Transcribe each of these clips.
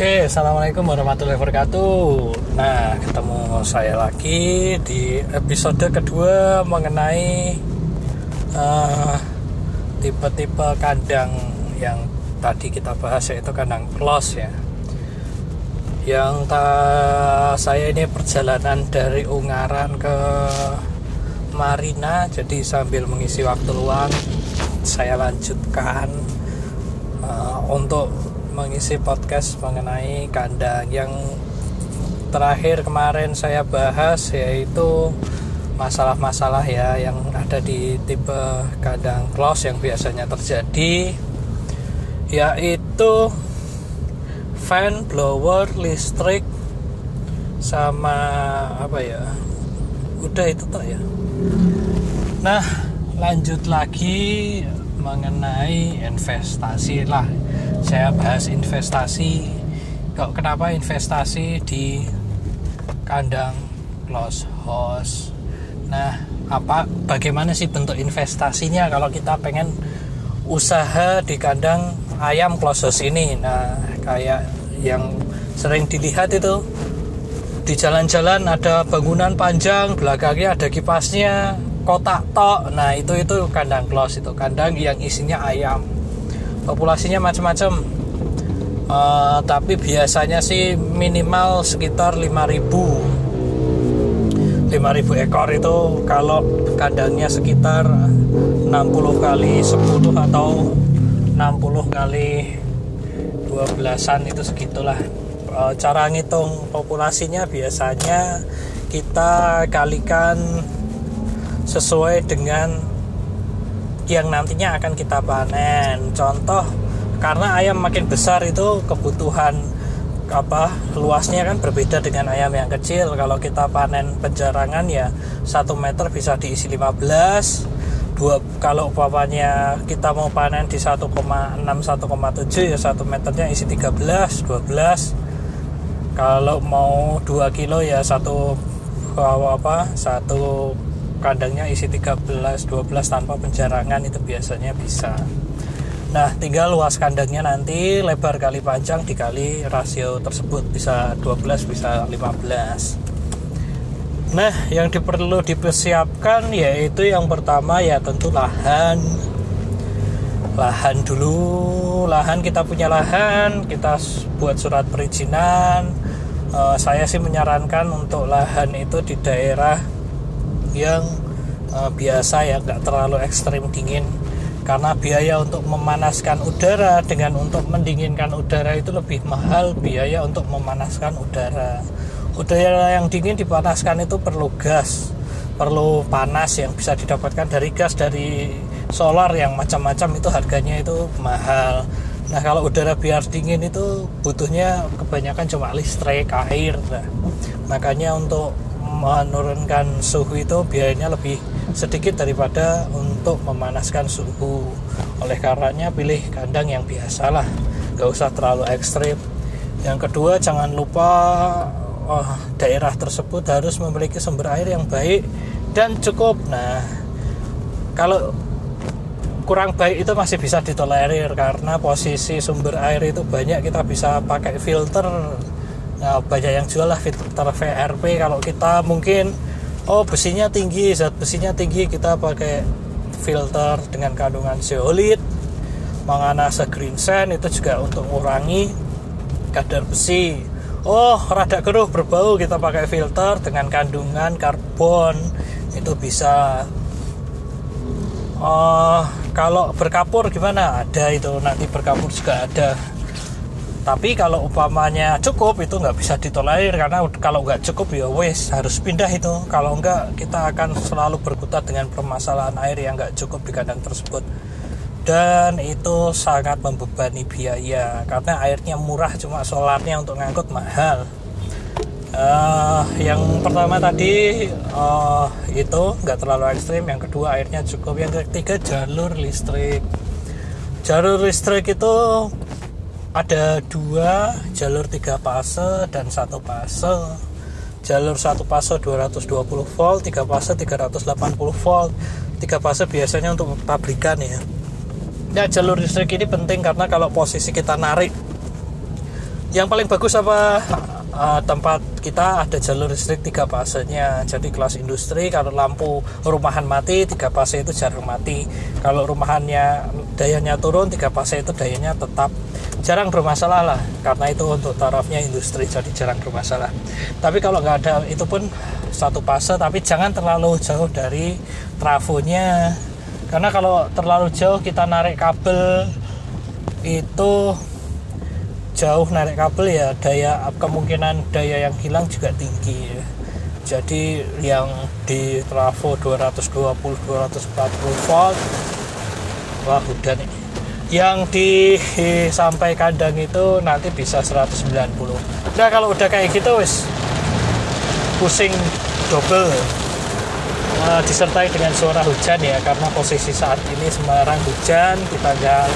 Oke, assalamualaikum warahmatullahi wabarakatuh. Nah, ketemu saya lagi di episode kedua mengenai uh, tipe-tipe kandang yang tadi kita bahas yaitu kandang close ya. Yang ta saya ini perjalanan dari Ungaran ke Marina, jadi sambil mengisi waktu luang saya lanjutkan uh, untuk mengisi podcast mengenai kandang. Yang terakhir kemarin saya bahas yaitu masalah-masalah ya yang ada di tipe kandang close yang biasanya terjadi yaitu fan blower listrik sama apa ya? Udah itu tak ya? Nah lanjut lagi mengenai investasi lah saya bahas investasi. Kok kenapa investasi di kandang close house nah apa bagaimana sih bentuk investasinya kalau kita pengen usaha di kandang ayam close house ini? Nah kayak yang sering dilihat itu di jalan-jalan ada bangunan panjang belakangnya ada kipasnya kotak tok. Nah itu itu kandang close itu kandang yang isinya ayam populasinya macam-macam. Uh, tapi biasanya sih minimal sekitar 5000 5000 ekor itu kalau kandangnya sekitar 60 kali 10 atau 60 kali 12an itu segitulah. Uh, cara ngitung populasinya biasanya kita kalikan sesuai dengan yang nantinya akan kita panen. Contoh karena ayam makin besar itu kebutuhan apa luasnya kan berbeda dengan ayam yang kecil. Kalau kita panen penjarangan ya satu meter bisa diisi 15 dua kalau umpamanya kita mau panen di 1,6 1,7 ya satu meternya isi 13 12 kalau mau 2 kilo ya satu apa satu kandangnya isi 13 12 tanpa penjarangan itu biasanya bisa. Nah tinggal luas kandangnya nanti lebar kali panjang dikali rasio tersebut bisa 12 bisa 15 nah yang perlu dipersiapkan yaitu yang pertama ya tentu lahan. Lahan dulu. Lahan kita punya lahan kita buat surat perizinan. Uh, saya sih menyarankan untuk lahan itu di daerah yang uh, biasa ya nggak terlalu ekstrim dingin. Karena biaya untuk memanaskan udara dengan untuk mendinginkan udara itu lebih mahal biaya untuk memanaskan udara. Udara yang dingin dipanaskan itu perlu gas perlu panas yang bisa didapatkan dari gas dari solar yang macam-macam itu harganya itu mahal. Nah kalau udara biar dingin itu butuhnya kebanyakan cuma listrik air nah, makanya untuk menurunkan suhu itu biayanya lebih sedikit daripada untuk memanaskan suhu. Oleh karenanya pilih kandang yang biasa lah. Gak usah terlalu ekstrim. Yang kedua jangan lupa oh, daerah tersebut harus memiliki sumber air yang baik dan cukup. Nah kalau kurang baik itu masih bisa ditolerir karena posisi sumber air itu banyak kita bisa pakai filter Nah, banyak yang jual lah filter VRP kalau kita mungkin oh besinya tinggi, zat besinya tinggi kita pakai filter dengan kandungan zeolit, manganase green sand itu juga untuk mengurangi kadar besi. Oh, rada keruh berbau kita pakai filter dengan kandungan karbon itu bisa. Oh, kalau berkapur gimana? Ada itu nanti berkapur juga ada tapi kalau upamanya cukup itu nggak bisa ditolerir. Karena kalau nggak cukup ya wes harus pindah itu. Kalau nggak kita akan selalu berkutat dengan permasalahan air yang nggak cukup di kandang tersebut. Dan itu sangat membebani biaya karena airnya murah cuma solarnya untuk ngangkut mahal. Uh, yang pertama tadi uh, itu nggak terlalu ekstrim. Yang kedua airnya cukup. Yang ketiga jalur listrik. Jalur listrik itu ada dua jalur tiga fase dan satu fase. Jalur satu fase 220 volt tiga fase 380 volt. Tiga fase biasanya untuk pabrikan ya. Nah jalur listrik ini penting karena kalau posisi kita narik yang paling bagus apa uh, tempat kita ada jalur listrik tiga fasenya. Jadi kelas industri kalau lampu rumahan mati tiga fase itu jarang mati. Kalau rumahannya dayanya turun tiga fase itu dayanya tetap jarang bermasalah lah karena itu untuk tarafnya industri jadi jarang bermasalah. Tapi kalau nggak ada itu pun satu fase tapi jangan terlalu jauh dari trafonya. Karena kalau terlalu jauh kita narik kabel itu jauh narik kabel ya daya kemungkinan daya yang hilang juga tinggi ya. jadi yang di trafo 220 240 volt wah udah nih yang di sampai kandang itu nanti bisa 190 nah kalau udah kayak gitu wis pusing double. Uh, disertai dengan suara hujan ya karena posisi saat ini Semarang hujan kita tanggal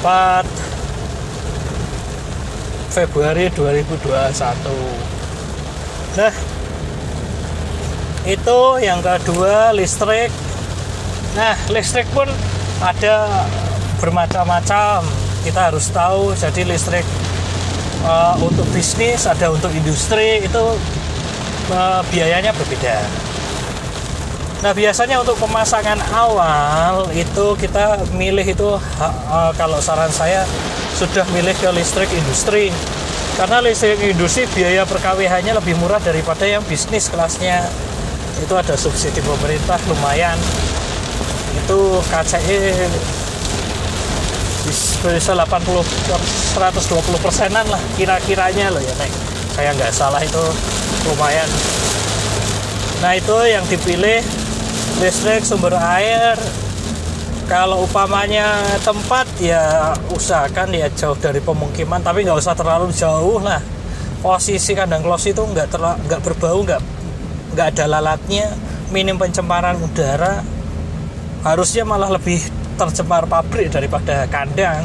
4 Februari 2021 nah itu yang kedua listrik. Nah listrik pun ada bermacam-macam. Kita harus tahu jadi listrik uh, untuk bisnis ada untuk industri itu uh, biayanya berbeda. Nah biasanya untuk pemasangan awal itu kita milih itu uh, kalau saran saya sudah milih ke listrik industri. Karena listrik industri biaya per KWH nya lebih murah daripada yang bisnis kelasnya. Itu ada subsidi pemerintah lumayan. Itu KCE bisa 80 120 persenan lah kira-kiranya loh ya Nek. Saya nggak salah itu lumayan. Nah itu yang dipilih listrik sumber air. Kalau upamanya tempat ya usahakan ya jauh dari pemukiman tapi nggak usah terlalu jauh lah. Posisi kandang close itu nggak nggak berbau nggak nggak ada lalatnya. Minim pencemaran udara. Harusnya malah lebih tercemar pabrik daripada kandang.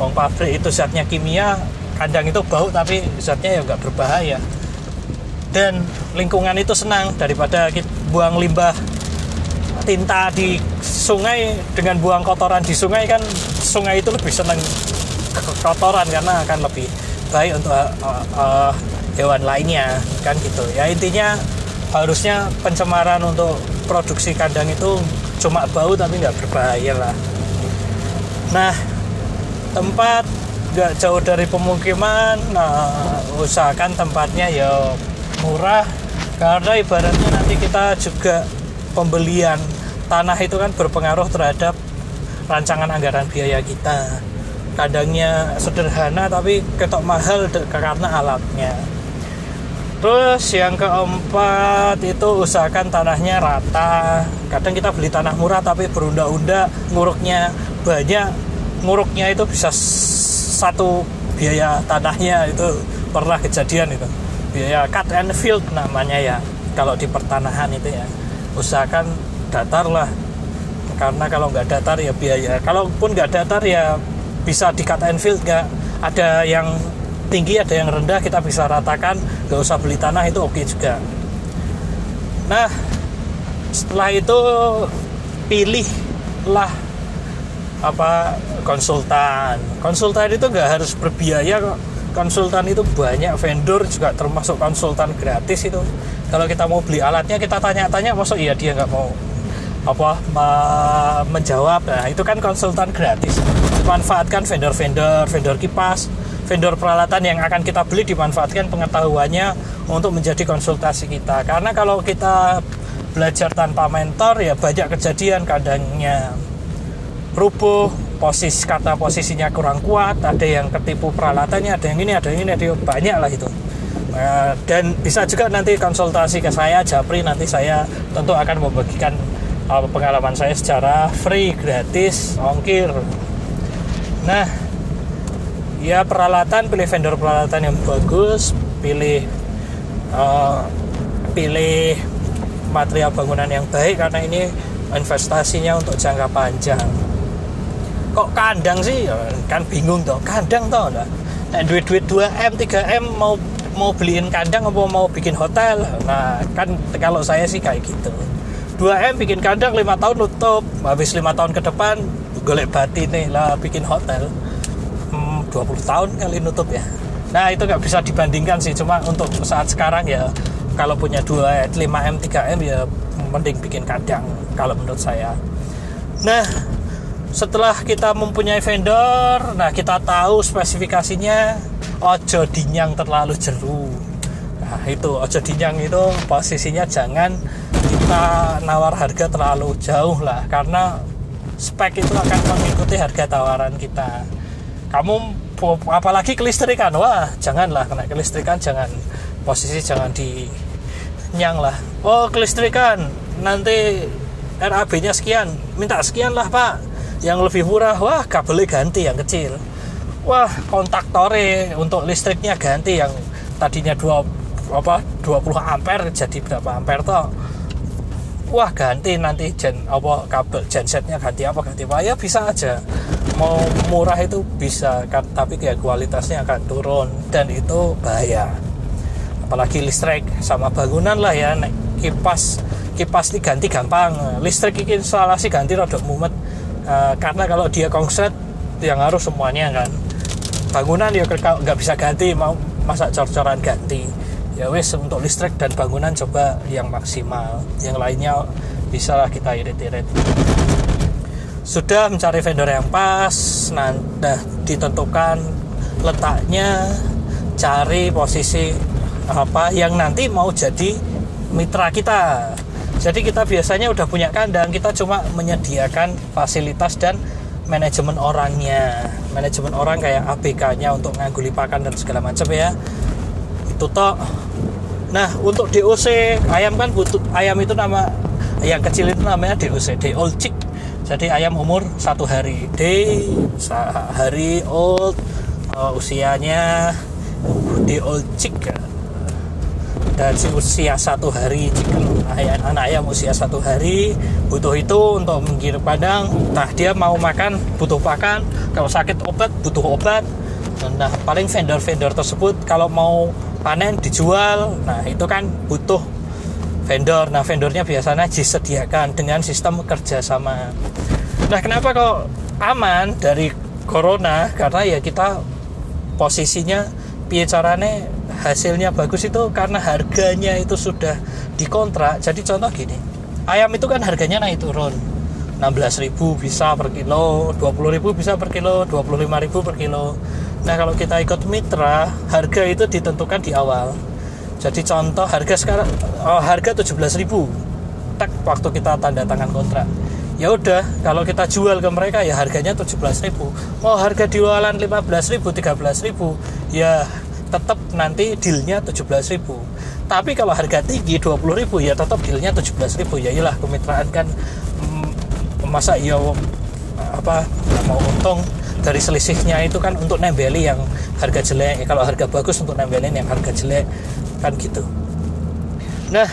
Wong pabrik itu zatnya kimia kandang itu bau tapi zatnya ya nggak berbahaya. Dan lingkungan itu senang daripada buang limbah tinta di sungai dengan buang kotoran di sungai kan sungai itu lebih senang kotoran karena akan lebih baik untuk uh, uh, hewan lainnya kan gitu. Ya intinya harusnya pencemaran untuk produksi kandang itu cuma bau tapi nggak berbahaya lah. Nah tempat nggak jauh dari pemukiman nah, usahakan tempatnya ya murah karena ibaratnya nanti kita juga pembelian tanah itu kan berpengaruh terhadap rancangan anggaran biaya kita. Kandangnya sederhana tapi ketok mahal karena alatnya terus yang keempat itu usahakan tanahnya rata. Kadang kita beli tanah murah tapi berunda-unda nguruknya banyak nguruknya itu bisa satu biaya tanahnya itu pernah kejadian itu. Biaya cut and field namanya ya kalau di pertanahan itu ya. Usahakan datar lah karena kalau nggak datar ya biaya. Kalaupun nggak datar ya bisa di cut and field nggak? Ada yang tinggi ada yang rendah kita bisa ratakan nggak usah beli tanah itu oke okay juga. Nah setelah itu pilihlah apa konsultan. Konsultan itu nggak harus berbiaya kok. Konsultan itu banyak vendor juga termasuk konsultan gratis itu. Kalau kita mau beli alatnya kita tanya-tanya masuk iya dia nggak mau apa menjawab. Nah itu kan konsultan gratis. Dimanfaatkan vendor-vendor vendor kipas vendor peralatan yang akan kita beli dimanfaatkan pengetahuannya untuk menjadi konsultasi kita. Karena kalau kita belajar tanpa mentor ya banyak kejadian. Kadangnya rubuh posisi kata posisinya kurang kuat ada yang ketipu peralatannya ada yang ini ada yang ini ada yang banyak lah itu. Eh, dan bisa juga nanti konsultasi ke saya Japri nanti saya tentu akan membagikan uh, pengalaman saya secara free gratis ongkir. Nah ya peralatan pilih vendor peralatan yang bagus pilih uh, pilih material bangunan yang baik karena ini investasinya untuk jangka panjang. Kok kandang sih? Ya, kan bingung toh kandang toh nah, duit duit 2M 3M mau mau beliin kandang apa mau bikin hotel? Nah kan kalau saya sih kayak gitu. 2M bikin kandang lima tahun nutup. Habis lima tahun ke depan golek bati nih lah bikin hotel 20 tahun kali nutup ya. Nah itu nggak bisa dibandingkan sih. Cuma untuk saat sekarang ya kalau punya 2 5M 3M ya mending bikin kandang kalau menurut saya. Nah setelah kita mempunyai vendor nah kita tahu spesifikasinya ojo dinyang terlalu jeru. Nah itu ojo dinyang itu posisinya jangan kita nawar harga terlalu jauh lah karena spek itu akan mengikuti harga tawaran kita. Kamu apalagi kelistrikan. Wah janganlah kena kelistrikan jangan. Posisi jangan di nyang lah. Oh kelistrikan. Nanti RAB nya sekian. Minta sekian lah pak. Yang lebih murah. Wah kabelnya ganti yang kecil. Wah kontaktore untuk listriknya ganti. Yang tadinya 2 apa 20 ampere jadi berapa ampere toh. Wah ganti nanti gen apa kabel gensetnya ganti apa ganti apa. Ya bisa aja mau murah itu bisa tapi kayak kualitasnya akan turun dan itu bahaya. Apalagi listrik sama bangunan lah ya kipas kipas diganti gampang. Listrik instalasi ganti rodok mumet. Uh, karena kalau dia konslet yang harus semuanya kan. Bangunan ya nggak bisa ganti mau masa cor-coran ganti. Ya wes untuk listrik dan bangunan coba yang maksimal. Yang lainnya bisa lah kita irit-irit sudah mencari vendor yang pas nah, ditentukan letaknya cari posisi apa yang nanti mau jadi mitra kita jadi kita biasanya udah punya kandang, kita cuma menyediakan fasilitas dan manajemen orangnya. Manajemen orang kayak ABK-nya untuk nganggu pakan dan segala macam ya. Itu toh. Nah, untuk DOC ayam kan butuh ayam itu nama yang kecil itu namanya DOC, day old chick. Jadi ayam umur satu hari, day hari old uh, usianya day old chick dan si usia satu hari jika anak ayam usia satu hari butuh itu untuk menggiring padang. Nah dia mau makan butuh pakan. Kalau sakit obat butuh obat. Nah paling vendor-vendor tersebut kalau mau panen dijual. Nah itu kan butuh vendor. Nah vendornya biasanya disediakan dengan sistem kerjasama. Nah kenapa kok aman dari corona? Karena ya kita posisinya piye carane hasilnya bagus itu karena harganya itu sudah dikontrak. Jadi contoh gini ayam itu kan harganya naik turun. 16.000 bisa per kilo 20.000 bisa per kilo 25.000 per kilo. Nah kalau kita ikut mitra harga itu ditentukan di awal jadi contoh harga sekarang oh, harga 17.000 tak waktu kita tanda tangan kontrak. Ya udah kalau kita jual ke mereka ya harganya 17.000 mau harga jualan 15.000 13.000 ya tetap nanti dealnya 17.000 tapi kalau harga tinggi 20.000 ya tetap dealnya 17.000 ya iyalah kemitraan kan mm, masa iya apa mau untung. Dari selisihnya itu kan untuk nembeli yang harga jelek. Kalau harga bagus untuk nembelin yang harga jelek kan gitu. Nah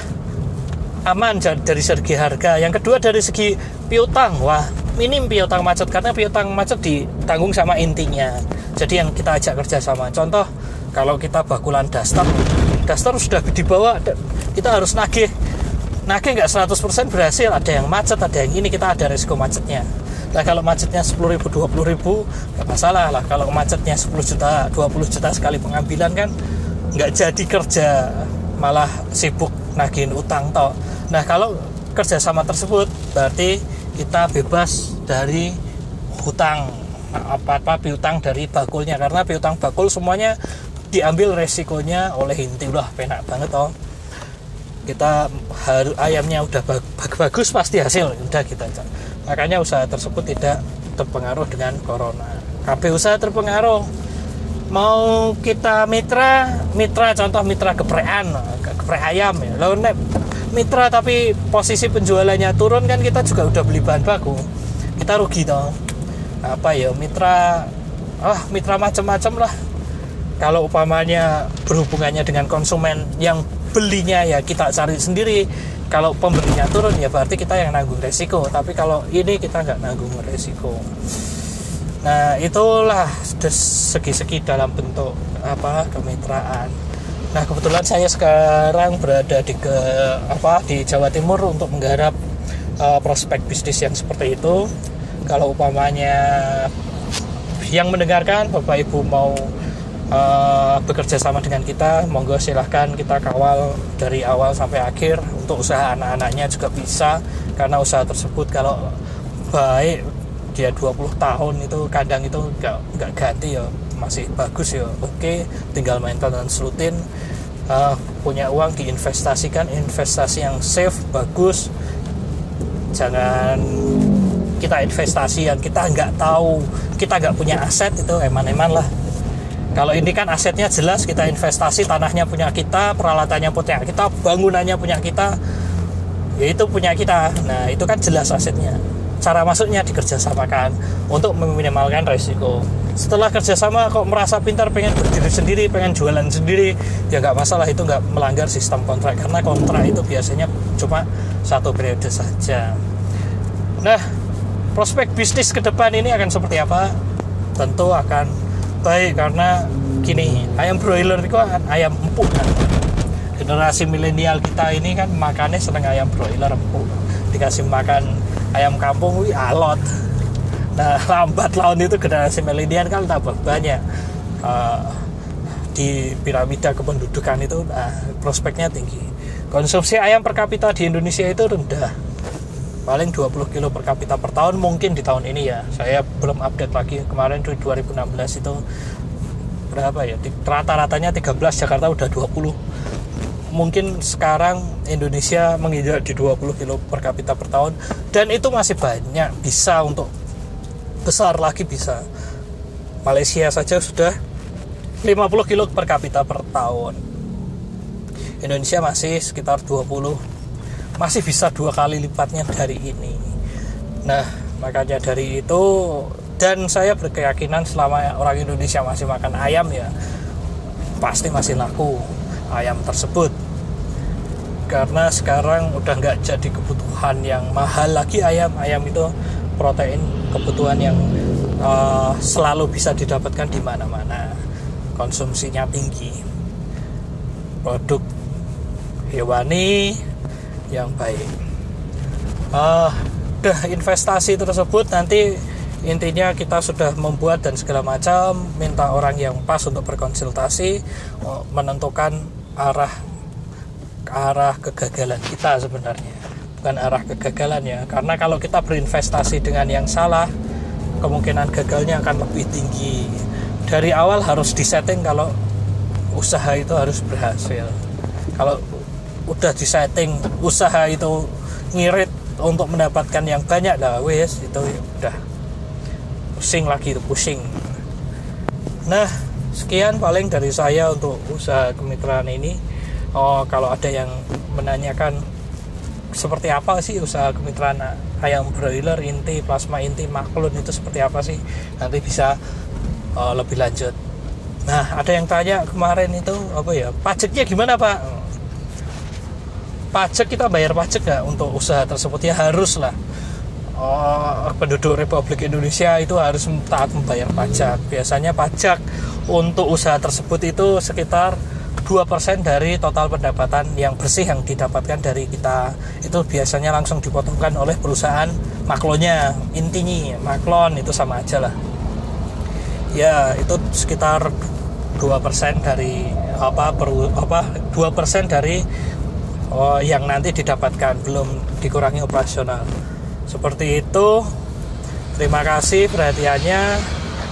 aman dari segi harga. Yang kedua dari segi piutang. Wah minim piutang macet karena piutang macet ditanggung sama intinya. Jadi yang kita ajak kerja sama. Contoh kalau kita bakulan daster daster sudah dibawa kita harus nagih. Nagih nggak 100% berhasil. Ada yang macet ada yang ini kita ada resiko macetnya. Nah kalau macetnya 10 ribu 20 ribu nggak masalah lah. Kalau macetnya 10 juta 20 juta sekali pengambilan kan nggak jadi kerja malah sibuk nagihin utang toh nah kalau kerjasama tersebut berarti kita bebas dari hutang. Apa-apa piutang dari bakulnya? Karena piutang bakul semuanya diambil resikonya oleh inti. Udah penak banget oh kita harus ayamnya udah bagus pasti hasil. Udah kita makanya usaha tersebut tidak terpengaruh dengan corona. KB usaha terpengaruh mau kita mitra mitra contoh mitra geprean geprek ayam ya. Lalu mitra tapi posisi penjualannya turun kan kita juga udah beli bahan baku. Kita rugi toh. Apa ya mitra ah mitra macam-macam lah. Kalau upamanya berhubungannya dengan konsumen yang belinya ya kita cari sendiri. Kalau pembelinya turun ya berarti kita yang nanggung resiko. Tapi kalau ini kita nggak nanggung resiko nah itulah segi-segi dalam bentuk apa kemitraan. Nah kebetulan saya sekarang berada di ke apa di Jawa Timur untuk menggarap uh, prospek bisnis yang seperti itu. Kalau upamanya yang mendengarkan Bapak Ibu mau uh, bekerja sama dengan kita monggo silahkan kita kawal dari awal sampai akhir. Untuk usaha anak-anaknya juga bisa karena usaha tersebut kalau baik dia 20 tahun itu kandang itu nggak nggak ganti ya. Masih bagus ya. Oke tinggal maintenance rutin uh, punya uang diinvestasikan. Investasi yang safe bagus. Jangan kita investasi yang kita nggak tahu. Kita nggak punya aset itu eman-eman lah. Kalau ini kan asetnya jelas kita investasi tanahnya punya kita peralatannya punya kita bangunannya punya kita. Ya itu punya kita. Nah itu kan jelas asetnya cara masuknya dikerjasamakan untuk meminimalkan resiko. Setelah kerjasama kok merasa pintar pengen berdiri sendiri pengen jualan sendiri ya nggak masalah itu nggak melanggar sistem kontrak karena kontrak itu biasanya cuma satu periode saja. Nah prospek bisnis ke depan ini akan seperti apa? Tentu akan baik karena gini ayam broiler itu kan ayam empuk kan. Generasi milenial kita ini kan makannya seneng ayam broiler empuk. Dikasih makan ayam kampung wih alot. Nah lambat laun itu generasi milenial kan tambah banyak. Uh, di piramida kependudukan itu nah, prospeknya tinggi. Konsumsi ayam per kapita di Indonesia itu rendah. Paling 20 kilo per kapita per tahun mungkin di tahun ini ya. Saya belum update lagi. Kemarin di 2016 itu berapa ya? Rata-ratanya 13 Jakarta udah 20 mungkin sekarang Indonesia menginjak di 20 kilo per kapita per tahun dan itu masih banyak bisa untuk besar lagi bisa. Malaysia saja sudah 50 kilo per kapita per tahun. Indonesia masih sekitar 20 masih bisa dua kali lipatnya dari ini. Nah makanya dari itu dan saya berkeyakinan selama orang Indonesia masih makan ayam ya pasti masih laku ayam tersebut. Karena sekarang udah nggak jadi kebutuhan yang mahal lagi ayam. Ayam itu protein kebutuhan yang uh, selalu bisa didapatkan di mana-mana. Konsumsinya tinggi. Produk hewani yang baik. Uh, udah investasi tersebut nanti intinya kita sudah membuat dan segala macam minta orang yang pas untuk berkonsultasi menentukan arah arah kegagalan kita sebenarnya. Bukan arah kegagalan ya karena kalau kita berinvestasi dengan yang salah kemungkinan gagalnya akan lebih tinggi. Dari awal harus disetting kalau usaha itu harus berhasil. Kalau udah disetting usaha itu ngirit untuk mendapatkan yang banyak lah wes itu udah. Pusing lagi itu pusing. Nah sekian paling dari saya untuk usaha kemitraan ini. Oh kalau ada yang menanyakan seperti apa sih usaha kemitraan ayam broiler inti plasma inti maklun itu seperti apa sih? Nanti bisa uh, lebih lanjut. Nah ada yang tanya kemarin itu apa ya pajaknya gimana pak? Pajak kita bayar pajak nggak untuk usaha tersebut? Ya harus lah oh, penduduk Republik Indonesia itu harus taat membayar pajak. Biasanya pajak untuk usaha tersebut itu sekitar 2% dari total pendapatan yang bersih yang didapatkan dari kita. Itu biasanya langsung dipotongkan oleh perusahaan maklonya intinya maklon itu sama aja lah. Ya itu sekitar 2% dari apa perlu apa 2% dari oh, yang nanti didapatkan belum dikurangi operasional. Seperti itu. Terima kasih perhatiannya